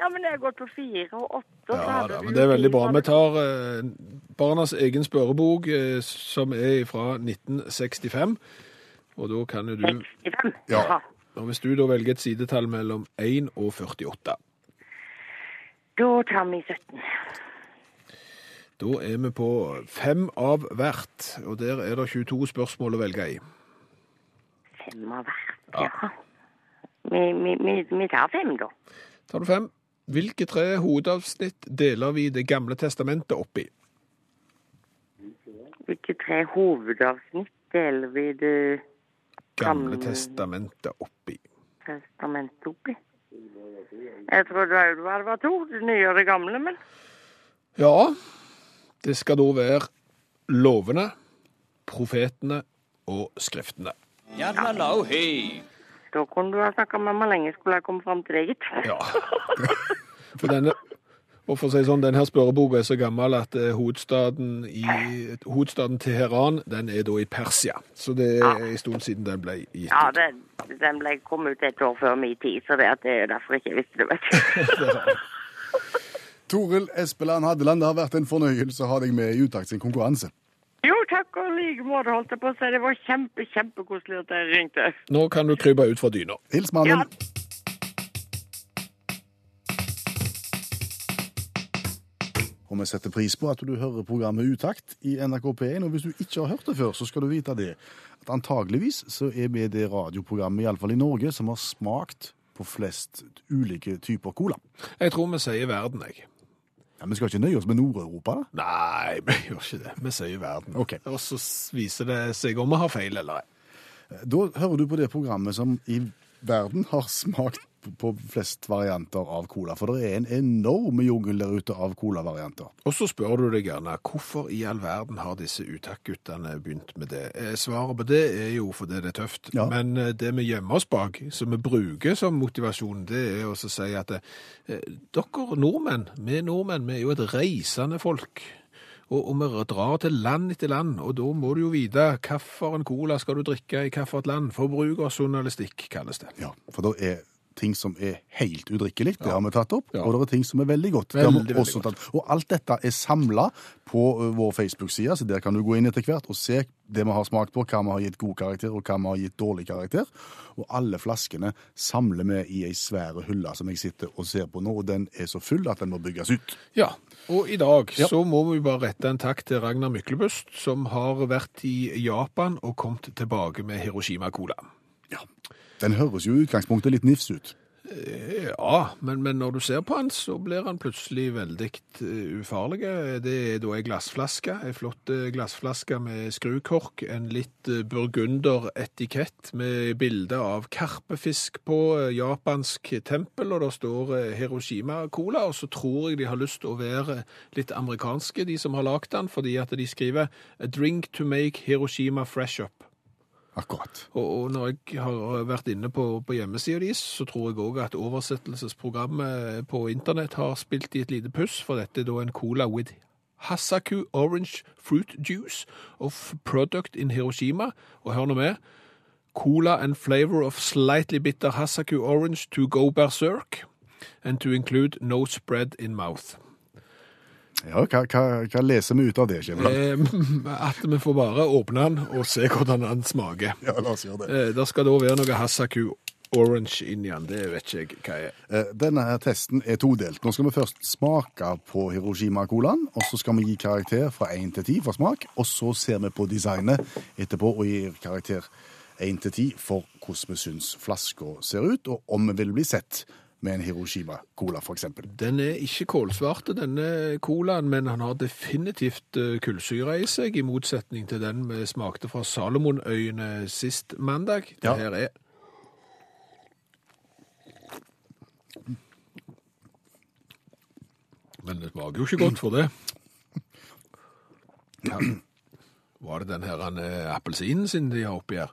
Ja, men jeg har gått på fire og åtte. ja da, men det er veldig bra. Vi tar eh, barnas egen spørrebok, eh, som er fra 1965. Og da kan jo du 65. Ja. Og hvis du da velger et sidetall mellom 1 og 48, Da tar vi 17. da er vi på fem av hvert. Og der er det 22 spørsmål å velge i. Fem av hvert, ja. Vi, vi, vi, vi tar fem, da. Tar du fem? Hvilke tre hovedavsnitt deler vi Det gamle testamentet opp i? Hvilke tre hovedavsnitt deler vi det Gamle testamentet oppi. testamentet oppi? Jeg trodde òg det var to, det nye og det gamle, men Ja, det skal da være lovene, profetene og skriftene. Ja. da kunne du ha snakka med meg lenge, skulle jeg komme fram til det, gitt. Ja. For denne, og for å si sånn, denne spørreboka er så gammel at eh, hovedstaden, i, hovedstaden Teheran den er da i Persia. Så det er en stund siden den ble gitt ut. Ja, den ble kom ut et år før min tid, så det, at det er derfor ikke visste det, vet du. Toril Espeland Hadeland, det har vært en fornøyelse å ha deg med i Utakt sin konkurranse. Jo, takk og like måte, holdt jeg på å si. Det var kjempe, kjempekoselig at dere ringte. Nå kan du krype ut fra dyna. Hils mannen. Ja. Og vi setter pris på at du hører programmet Utakt i NRK P1. Og hvis du ikke har hørt det før, så skal du vite det. At antageligvis så er vi det radioprogrammet, iallfall i Norge, som har smakt på flest ulike typer cola. Jeg tror vi sier verden, jeg. Ja, Vi skal ikke nøye oss med Nord-Europa, da? Nei, vi gjør ikke det. Vi sier verden. Ok. Og så viser det seg om vi har feil eller ei. Da hører du på det programmet som i verden har smakt på flest varianter av cola. For det er en enorm jungel der ute av colavarianter. Og så spør du deg gjerne hvorfor i all verden har disse uttakkguttene begynt med det. Eh, Svaret på det er jo fordi det er tøft. Ja. Men eh, det vi gjemmer oss bak, som vi bruker som motivasjon, det er å si at eh, dere nordmenn, vi nordmenn, vi er jo et reisende folk. Og, og vi drar til land etter land, og da må du jo vite hvilken cola skal du drikke i hvilket land. Forbrukerjournalistikk kalles det. Ja, For da er ting som er helt udrikkelig, det har vi tatt opp. Og det er ting som er veldig godt. det har vi også tatt. Og alt dette er samla på vår Facebook-side, så der kan du gå inn etter hvert og se det vi har smakt på, hva vi har gitt god karakter, og hva vi har gitt dårlig karakter. Og alle flaskene samler vi i ei svære hylle som jeg sitter og ser på nå, og den er så full at den må bygges ut. Ja, og i dag Ja. så må vi bare rette en takk til Ragnar Myklebust, som har vært i Japan og kommet tilbake med Hiroshima-cola. Ja. Den høres jo i utgangspunktet litt nifs ut. Ja, men, men når du ser på han, så blir han plutselig veldig eh, ufarlig. Det er da ei glassflaske, ei flott eh, glassflaske med skrukork, en litt eh, burgunder-etikett med bilde av karpefisk på, eh, japansk tempel, og det står eh, Hiroshima-cola, og så tror jeg de har lyst til å være litt amerikanske, de som har lagd den, fordi at de skriver «A drink to make Hiroshima fresh up». Akkurat. Og, og når jeg har vært inne på, på hjemmesida deres, så tror jeg òg at oversettelsesprogrammet på internett har spilt i et lite puss, for dette er da en cola with Hasaku Orange Fruit Juice of Product in Hiroshima. Og hør nå med. Cola and flavor of slightly bitter Hasaku Orange to go berserk, and to include no spread in mouth. Ja, hva, hva, hva leser vi ut av det, Skjæveland? Eh, at vi får bare åpne den og se hvordan den smaker. Ja, la oss gjøre det. Eh, Det skal da være noe Hasaku Orange inni den. Det vet ikke jeg hva er. Eh, Denne her testen er todelt. Nå skal vi først smake på Hiroshima-colaen, og så skal vi gi karakter fra 1 til 10 for smak, og så ser vi på designet etterpå og gir karakter 1 til 10 for hvordan vi syns flaska ser ut, og om vi vil bli sett med en Hiroshima-cola, f.eks. Den er ikke kålsvarte, denne colaen, men han har definitivt eh, kullsyre i seg, i motsetning til den vi smakte fra Salomonøyene sist mandag. Det Ja. her er Men det smaker jo ikke godt for det. Ja. Var det den her eh, appelsinen sin de har oppi her?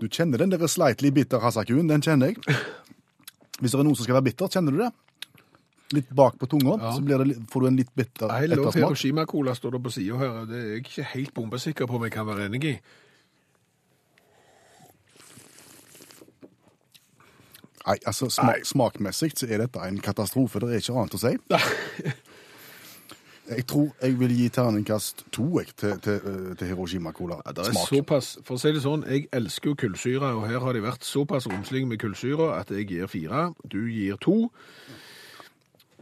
Du kjenner den der slightly bitter hasakuen, den kjenner jeg. Hvis det er noen som skal være bitter, kjenner du det? Litt bak på tunga, Ja. så blir det, får du en litt bitter I love ettersmak. Hiroshima-cola står det på sida her. og Det er jeg ikke helt bombesikker på om jeg kan være enig i. Nei, altså sma Smakmessig så er dette en katastrofe. Det er ikke annet å si. Jeg tror jeg vil gi terningkast to jeg, til, til, eh, til Hiroshima Cola. Ja, det er Smak. såpass, For å si det sånn, jeg elsker jo kullsyre, og her har de vært såpass romslige med kullsyre at jeg gir fire. Du gir to.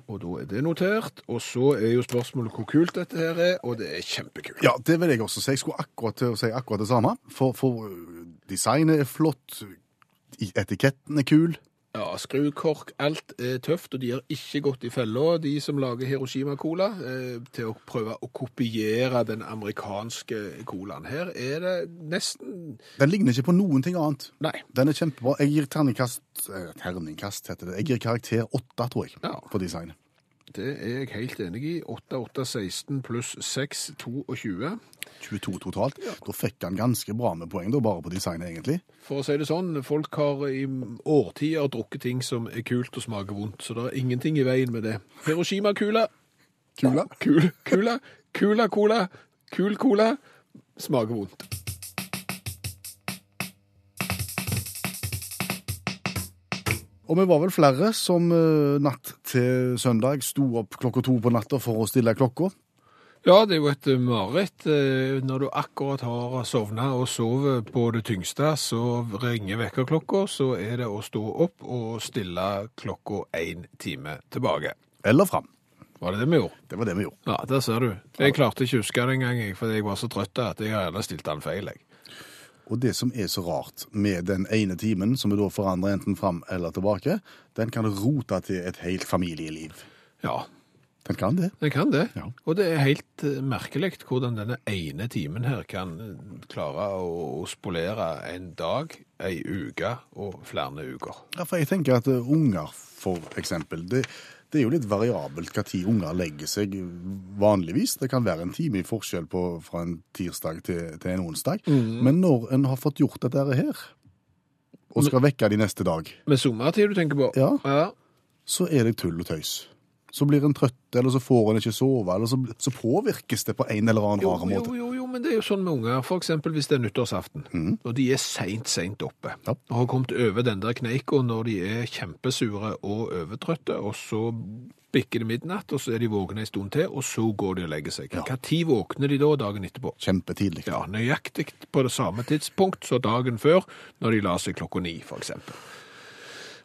Og da er det notert. Og så er jo spørsmålet hvor kult dette her er, og det er kjempekult. Ja, det vil jeg også si. Jeg skulle akkurat til å si akkurat det samme. For, for øh, designet er flott, etiketten er kul. Ja, skrukork, alt er tøft, og de har ikke gått i fella, de som lager Hiroshima-cola, eh, til å prøve å kopiere den amerikanske colaen. Her er det nesten Den ligner ikke på noen ting annet. Nei. Den er kjempebra. Jeg gir terningkast eh, Terningkast heter det. Jeg gir karakter åtte, tror jeg, Ja. på designet. Det er jeg helt enig i. 8, 8, 16 pluss 6, 22. 22 totalt. Da fikk han ganske bra med poeng, da, bare på designet, egentlig. For å si det sånn, folk har i årtier drukket ting som er kult og smaker vondt, så det er ingenting i veien med det. Hiroshima-kula. Kula. Kul, kula. Kula-cola. Kul-cola. Smaker vondt. Og vi var vel flere som eh, natt til søndag sto opp klokka to på natta for å stille klokka. Ja, det er jo et eh, mareritt. Eh, Når du akkurat har sovna og sovet på det tyngste, så ringer vekkerklokka, så er det å stå opp og stille klokka én time tilbake. Eller fram. Var det det vi gjorde? Det var det vi gjorde. Ja, der ser du. Jeg klarte ikke å huske det engang, fordi jeg var så trøtt at jeg gjerne stilt den feil. Jeg. Og det som er så rart med den ene timen, som vi da forandrer enten fram eller tilbake, den kan rote til et helt familieliv. Ja, Den kan det. Den kan det. Ja. Og det er helt eh, merkelig hvordan denne ene timen her kan eh, klare å, spolere en dag, ei uke og flere uker. Ja, for jeg tenker at eh, unger, for eksempel, det, det er jo litt variabelt hva tid unger legger seg vanligvis. Det kan være en time i forskjell på, fra en tirsdag til, til en onsdag. Men når en har fått gjort dette her, og skal vekke de neste dag, Med sommertid du tenker på? Ja. ja. så er det tull og tøys. Så blir en trøtt, eller så får en ikke sove, eller så, så påvirkes det på en eller annen Jo, rar måte. jo, jo, men det er jo sånn med unger. Eksempel hvis det er nyttårsaften, og de er seint, seint oppe. Ja. Og har kommet over den der kneika når de er kjempesure og overtrøtte, og så bikker det midnatt, og så er de våkne en stund til, og så går de og legger seg. Hva tid våkner de da dagen etterpå? Kjempetidlig. Ja, nøyaktig på det samme tidspunkt som dagen før, når de la seg klokka ni, eksempel.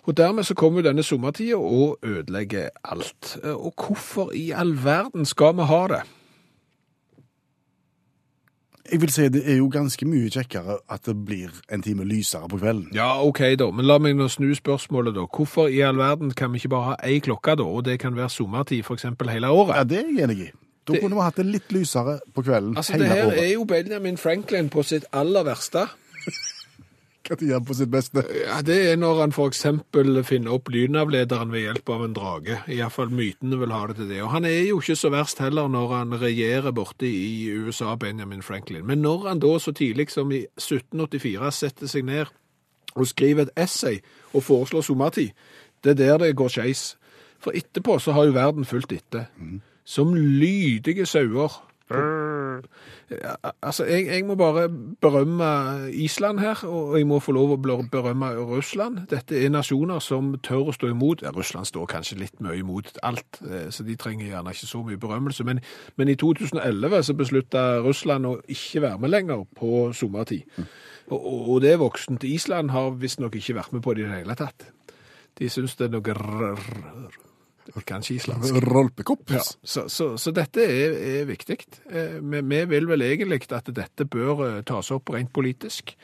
Og dermed så kommer denne sommertida og ødelegger alt. Og hvorfor i all verden skal vi ha det? Jeg vil si det er jo ganske mye kjekkere at det blir en time lysere på kvelden. Ja, ok da, men la meg nå snu spørsmålet da. Hvorfor i all verden kan vi ikke bare ha ei klokke da, og det kan være sommertid eksempel hele året? Ja, det er jeg enig i. Da Det- kunne vi hatt det litt lysere på kvelden Altså, det her året. er jo Benjamin Franklin på sitt aller verste. Tid er han på sitt beste? Ja, det er når han eksempel finner opp lynavlederen ved hjelp av en drage. I hvert fall mytene vil ha det til det. Og han er jo ikke så verst heller når han regjerer borte i USA, Benjamin Franklin. Men når han da så tidlig som i 1784 setter seg ned og skriver et essay og foreslår sommertid, det er der det går skeis. For etterpå så har jo verden fulgt etter. Som lydige sauer. Ja, altså, jeg, jeg må bare berømme Island her, og jeg må få lov å berømme Russland. Dette er nasjoner som tør å stå imot. Ja, Russland står kanskje litt mye imot alt, eh, så de trenger gjerne ikke så mye berømmelse. Men, men i 2011 så beslutta Russland å ikke være med lenger på sommertid. Og, og, og det voksne til Island har visstnok ikke vært med på det i det hele tatt. De syns det er noe rrr, Kanskje islandsk. Rolpekopp. Ja, så, så, så dette er, er viktig. Eh, Vi, vi vil vel egentlig at dette bør eh, tas opp rent politisk.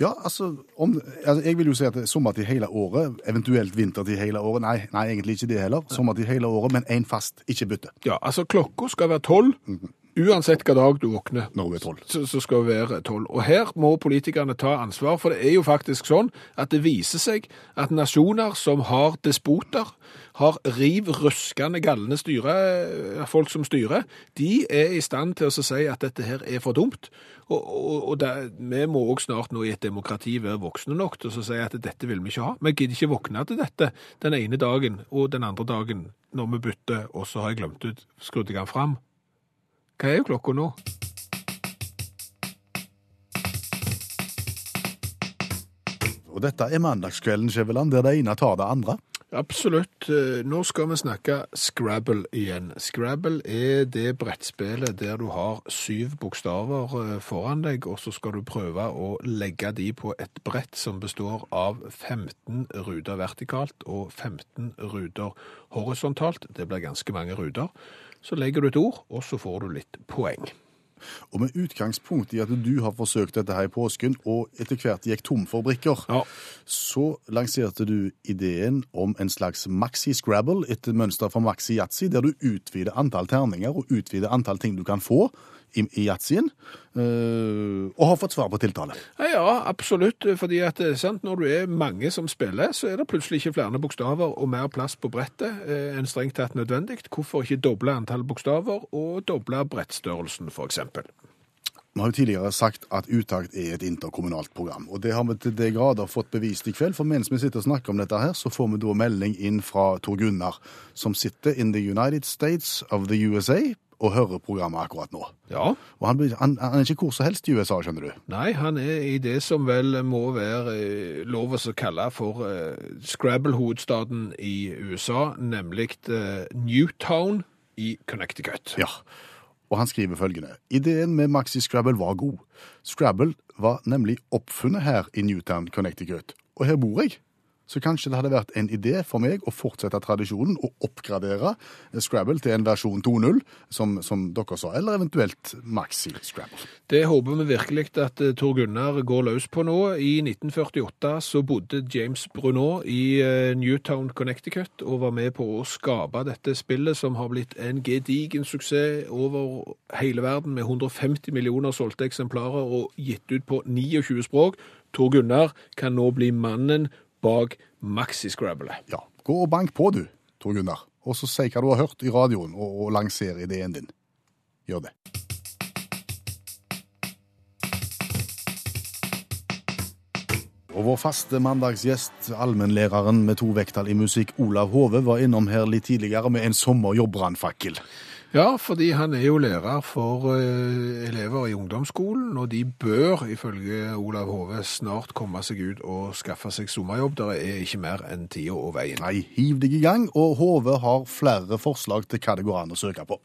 Ja, altså, om, altså, jeg vil jo si at er sommertid hele året, eventuelt vintertid hele året. Nei, nei egentlig ikke det heller. Sommertid hele året, men én fast, ikke bytte. Ja, altså klokka skal være tolv, Uansett hva dag du våkner, hun er tolv. så, så skal være tolv. Og her må politikerne ta ansvar, for det er jo faktisk sånn at det viser seg at nasjoner som har despoter, har riv ruskende galne styre, folk som styrer, de er i stand til å si at dette her er for dumt. Og, og, og det, vi må også snart nå i et demokrati være voksne nok til å si at dette vil vi ikke ha. Vi gidder ikke våkne til dette den ene dagen og den andre dagen når vi bytter, og så har jeg glemt ut, skrudde jeg den fram. Hva er jo klokka nå? Og dette er mandagskvelden, Skjæveland, der det ene tar det andre. Absolutt. Eh, Nå skal vi snakke Scrabble igjen. Scrabble er det brettspillet der du har syv bokstaver eh, foran deg, og så skal du prøve å legge de på et brett som består av 15 ruter vertikalt og 15 ruter horisontalt. Det blir ganske mange ruter. Så legger du et ord, og så får du litt poeng. Og med utgangspunkt i at du har forsøkt dette her i påsken, og etter hvert gikk tom for brikker, Ja. så lanserte du ideen om en slags maxi-scrabble etter mønster fra maxi-yatzy, der du utvider antall terninger og utvider antall ting du kan få i, i eh, og har fått svar på tiltale. Ja, Ja, absolutt. Fordi at eh, sant, når du er mange som spiller, så er det plutselig ikke flere bokstaver og mer plass på brettet eh, enn strengt tatt nødvendig. Hvorfor ikke doble antall bokstaver og doble brettstørrelsen, f.eks.? Vi har jo tidligere sagt at Utakt er et interkommunalt program, og det har vi til det grader fått bevist i kveld. For mens vi sitter og snakker om dette her, så får vi da melding inn fra Tor Gunnar, som sitter in the United States of the USA og hører programmet akkurat nå. Ja. Og han, han, han er ikke hvor som helst i USA, skjønner du. Nei, han er i det som vel må være eh, lov å kalle for eh, Scrabble-hovedstaden i USA, nemlig eh, Newtown i Connecticut. Ja. Og han skriver følgende. Ideen med Maxi Scrabble var god. Scrabble var nemlig oppfunnet her i Newtown, Connecticut. Og her bor jeg. Så kanskje det hadde vært en idé for meg å fortsette tradisjonen og oppgradere Scrabble til en versjon 2.0, som, som dere sa, eller eventuelt Maxi Scrabble. Det håper vi virkelig at eh, Tor Gunnar går løs på nå. I 1948 så bodde James Brunot i eh, Newtown, Connecticut, og var med på å skape dette spillet som har blitt en gedigen suksess over hele verden, med 150 millioner solgte eksemplarer og gitt ut på 29 språk. Tor Gunnar kan nå bli mannen bak Maxi-Scrabble. Ja, gå og bank på du, Tor Gunnar, og så si hva du har hørt i radioen, og, og lanser ideen din. Gjør det. Og vår faste mandagsgjest, allmennlæreren med to vekttall i musikk, Olav Hove, var innom her litt tidligere med en sommerjobbbrannfakkel. Ja, fordi han er jo lærer for eh, elever i ungdomsskolen, og de bør, ifølge Olav Hove, snart komme seg ut og skaffe seg sommerjobb. Det er ikke mer enn tida og veien. Nei, hiv deg i gang, og Hove har flere forslag til hva det går an å søke på.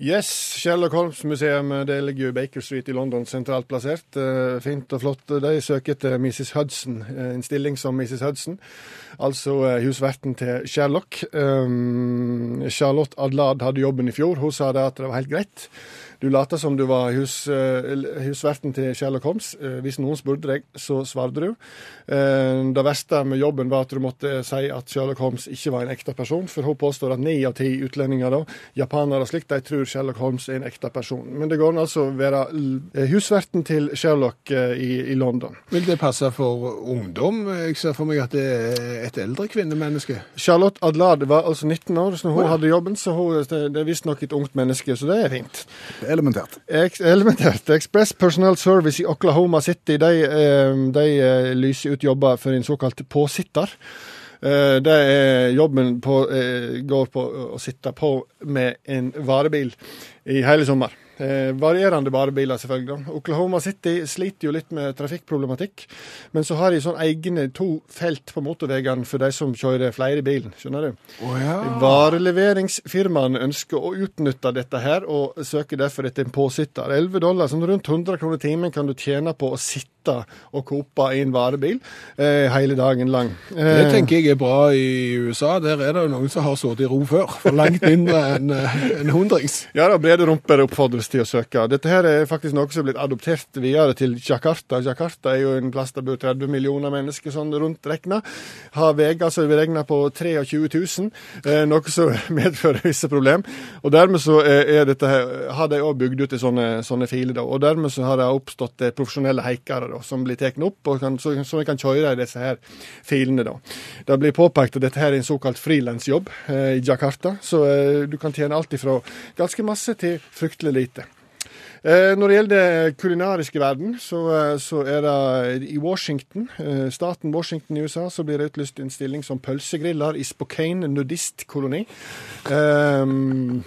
Yes, Sherlock Holmes-museum det ligger jo i Baker Street i London, sentralt plassert. Eh, Fint og flott. De søker etter Mrs. Hudson, eh, en stilling som Mrs. Hudson. Altså eh, husverten til Sherlock. Um, Charlotte Adlad hadde jobben i fjor. Hun sa det at det var helt greit. Du later som du var hus, eh, husverten til Sherlock Holmes. Eh, Hvis noen spurte deg, så svarte du. Eh, Det verste med jobben var at du måtte si at Sherlock Holmes ikke var en ekte person, for hun påstår at ni av ti utlendinger, da, japanere og slikt, de tror Sherlock Holmes er en ekte person. Men det går an altså å være husverten til Sherlock eh, i, i London. Vil det passe for ungdom? Jeg ser for meg at det er et eldre kvinnemenneske. Charlotte Adlad var altså 19 år så hun hadde jobben, så hun, det er visstnok et ungt menneske, så det er fint. Elementært. Ex elementært. Express Personnel Service i Oklahoma City de, eh, de eh, lyser ut jobber for en såkalt påsitter. Eh, Det er jobben på, eh, går på å sitte på med en varebil i hele sommer. Eh, varierende varebiler, selvfølgelig. da. Oklahoma City sliter jo litt med trafikkproblematikk, men så har de sånn egne to felt på motorveiene for de som kjører flere i bilen. Skjønner du? Å ja. Vareleveringsfirmaene ønsker å utnytte dette her, og søker derfor etter en påsitter. 11 dollar, sånn rundt 100 kroner timen kan du tjene på å sitte og kope i en varebil eh, hele dagen lang. Det Eh, tenker jeg er bra i USA. Der er det jo noen som har sittet i ro før. For langt mindre enn eh, en hundrings. Ja da, brede rumper oppfordres til å søke. Dette her er faktisk noe som er blitt adoptert videre til Jakarta. Jakarta er jo en plass der bor 30 millioner mennesker sånn rundt regna. Har veier som er beregna på 23 000, eh, noe som medfører visse problem. Og dermed så er, er dette her, har de òg bygd ut i sånne, sånne filer. Da. Og dermed så har det oppstått eh, profesjonelle haikere da, som blir tatt opp, og kan, så, så vi kan kjøre i disse her filene. da. Det blir påpekt at dette her er en såkalt frilansjobb eh, i Jakarta, så eh, du kan tjene alt ifra ganske masse til fryktelig lite. Eh, Når det gjelder det kulinariske verden, så, eh, så er det i Washington, eh, staten Washington i USA, så blir det utlyst en stilling som pølsegriller i Spokane nudistkoloni. Um,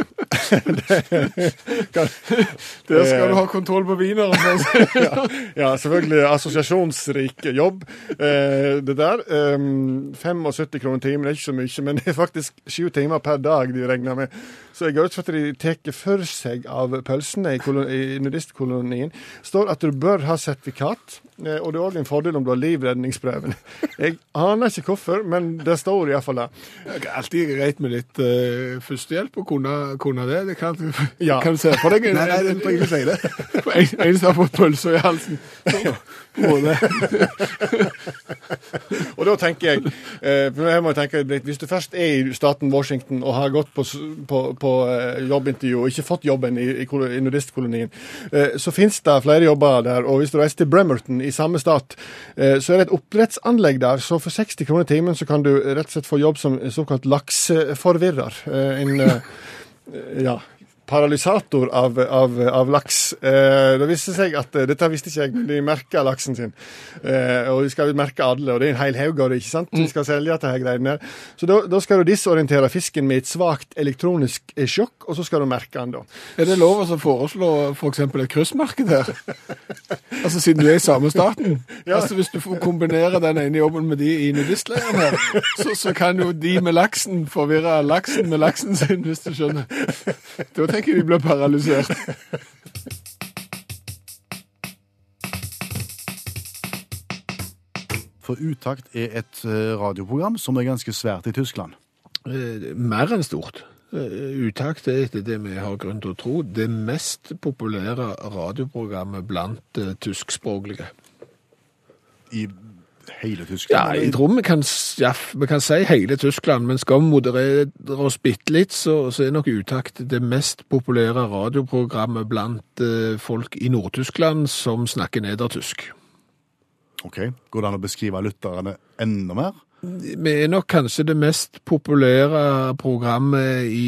Der skal du ha kontroll på vineren. ja, ja, selvfølgelig assosiasjonsrik jobb. Det der. Um, 75 kroner timen er ikke så mye, men det er faktisk sju timer per dag de regner med. Så jeg går ut fra at de tar for seg av pølsene i, kolo- i nudistkolonien. står at du bør ha sertifikat, og det er òg en fordel om du har livredningsprøven. Jeg aner ikke hvorfor, men det står iallfall der. Det er alltid greit med litt uh, førstehjelp å kunne, kunne det. det kan, Ja. kan du se for deg Nei, nei, det trenger ikke si det. en, en som har fått pølser i halsen? Og da tenker jeg, eh, jeg tenke, Hvis du først er i staten Washington og har gått på, på, på eh, jobbintervju og ikke fått jobben i, i, i nudistkolonien, eh, så finnes det flere jobber der. Og hvis du reiser til Bremerton i samme stat, eh, så er det et oppdrettsanlegg der. Så for 60 kroner timen så kan du rett og slett få jobb som såkalt lakseforvirrer. Eh, En eh, ja, paralysator av, av, av laks. Eh, det viste seg at eh, Dette visste ikke jeg, men de merka laksen sin. Eh, og de skal merke alle, og det er en hel haug av det, ikke sant? De skal selge dette her greiene der. Så da, da skal du disorientere fisken med et svakt elektronisk eh, sjokk, og så skal du merke den, da. Er det lov å foreslå f.eks. et kryssmerke der? Altså Siden du er i samme staten? Altså Hvis du får kombinere den ene jobben med de i nudistleiren her, så, så kan jo de med laksen forvirre laksen med laksen sin, hvis du skjønner. Da tenker jeg de blir paralysert. For Utakt er et eh, radioprogram som er ganske svært i Tyskland. Eh, Mer enn stort. Eh, Utakt er etter det vi har grunn til å tro det mest populære radioprogrammet blant tyskspråklige. I hele Tyskland? Ja, jeg tror vi kan, ja, vi kan si hele Tyskland, men skal vi moderere oss bitte litt, så, så er nok Utakt det mest populære radioprogrammet blant eh, folk i Nord-Tyskland som snakker nedertysk. Ok, Går det an å beskrive lytterne enda mer? Vi er nok kanskje det mest populære programmet i,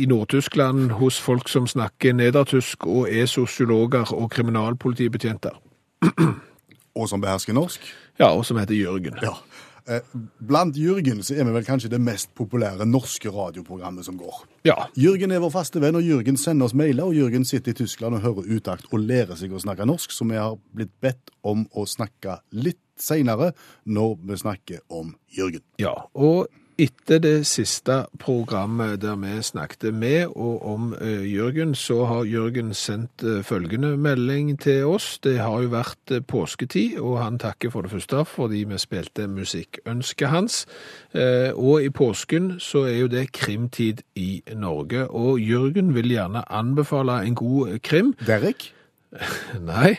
i Nord-Tyskland hos folk som snakker nedertysk og er sosiologer og kriminalpolitibetjenter. Og som behersker norsk? Ja, og som heter Jørgen. Ja. Eh, Blant Jørgen så er vi vel kanskje det mest populære norske radioprogrammet som går. Ja, Jørgen er vår faste venn, og Jørgen sender oss mailer. Og Jørgen sitter i Tyskland og hører utakt og lærer seg å snakke norsk, så vi har blitt bedt om å snakke litt seinere når vi snakker om Jørgen. Ja, og etter det siste programmet der vi snakket med og om eh, Jørgen, så har Jørgen sendt eh, følgende melding til oss. Det har jo vært eh, påsketid, og han takker for det første fordi vi spilte musikkønsket hans. Og i påsken så er jo det krimtid i Norge, og Jørgen vil gjerne anbefale en god krim. Derek? Nei,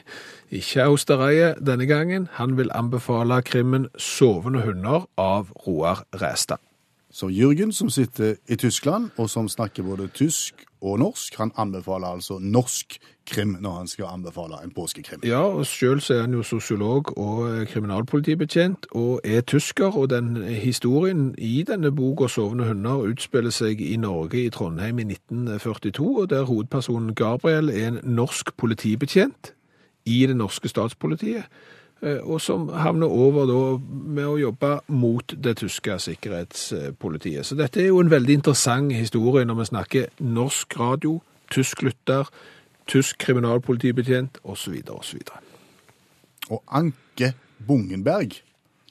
ikke Austereie denne gangen. Han vil anbefale krimmen Sovende hunder av Roar Ræstad. Så Jørgen, som sitter i Tyskland, og som snakker både tysk og norsk, han anbefaler altså norsk krim når han skal anbefale en påskekrim. Ja, og selv er han jo sosiolog og eh, kriminalpolitibetjent, og er tysker, og den historien i denne boka Sovende hunder utspiller seg i Norge, i Trondheim i 1942, og der hovedpersonen Gabriel er en norsk politibetjent i det norske statspolitiet, og som havner over da med å jobbe mot det tyske sikkerhetspolitiet. Så dette er jo en veldig interessant historie når vi snakker norsk radio, tysk lytter, tysk kriminalpolitibetjent, osv., osv. Og Anke Bungenberg,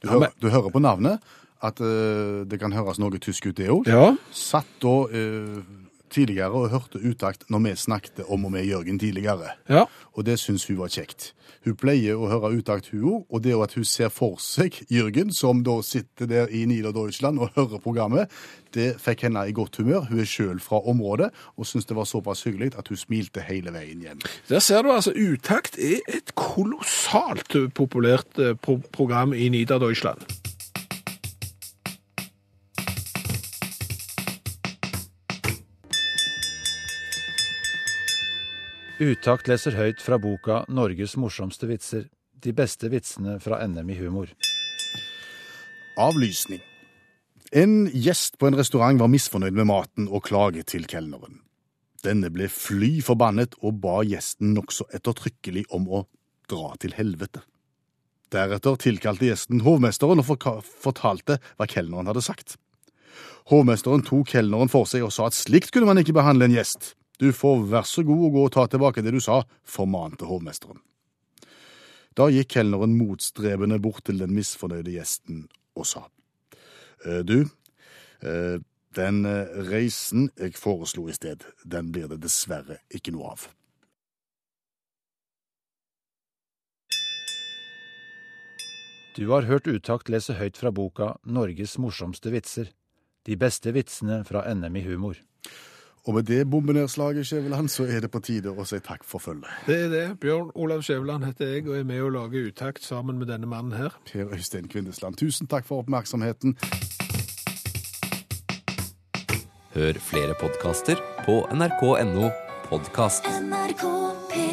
du, Ja, hører, du hører på navnet at uh, det kan høres noe tysk ut det òg. Ja, Satt da eh, tidligere og hørte utakt når vi snakket om og med Jørgen tidligere. Ja. Og det syns hun var kjekt. Hun pleier å høre utakt, hun òg. Og det at hun ser for seg Jørgen, som da sitter der i Niederdeutschland og hører programmet, det fikk henne i godt humør. Hun er sjøl fra området og syns det var såpass hyggelig at hun smilte hele veien hjem. Der ser du altså, Utakt er et kolossalt populært eh, pro program i Niederdeutschland. Utakt leser høyt fra boka 'Norges morsomste vitser'. De beste vitsene fra NM i humor. Avlysning. En gjest på en restaurant var misfornøyd med maten og klaget til kelneren. Denne ble fly forbannet og ba gjesten nokså ettertrykkelig om å dra til helvete. Deretter tilkalte gjesten hovmesteren og fortalte hva kelneren hadde sagt. Hovmesteren tok kelneren for seg og sa at slikt kunne man ikke behandle en gjest. Du får vær så god å gå og ta tilbake det du sa, formante hovmesteren. Da gikk kelneren motstrebende bort til den misfornøyde gjesten og sa. «Eh, Du, eh, den eh, reisen jeg foreslo i sted, den blir det dessverre ikke noe av. Du har hørt Utakt lese høyt fra boka 'Norges morsomste vitser'. De beste vitsene fra NM i humor. Og med det bombenedslaget, Skjæveland, så er det på tide å si takk for følget. Det er det. Bjørn Olav Skjæveland heter jeg, og er med å lage Utakt sammen med denne mannen her. Per Øystein Kvindesland, tusen takk for oppmerksomheten. Hør flere podkaster på nrk.no podkast. NRK P1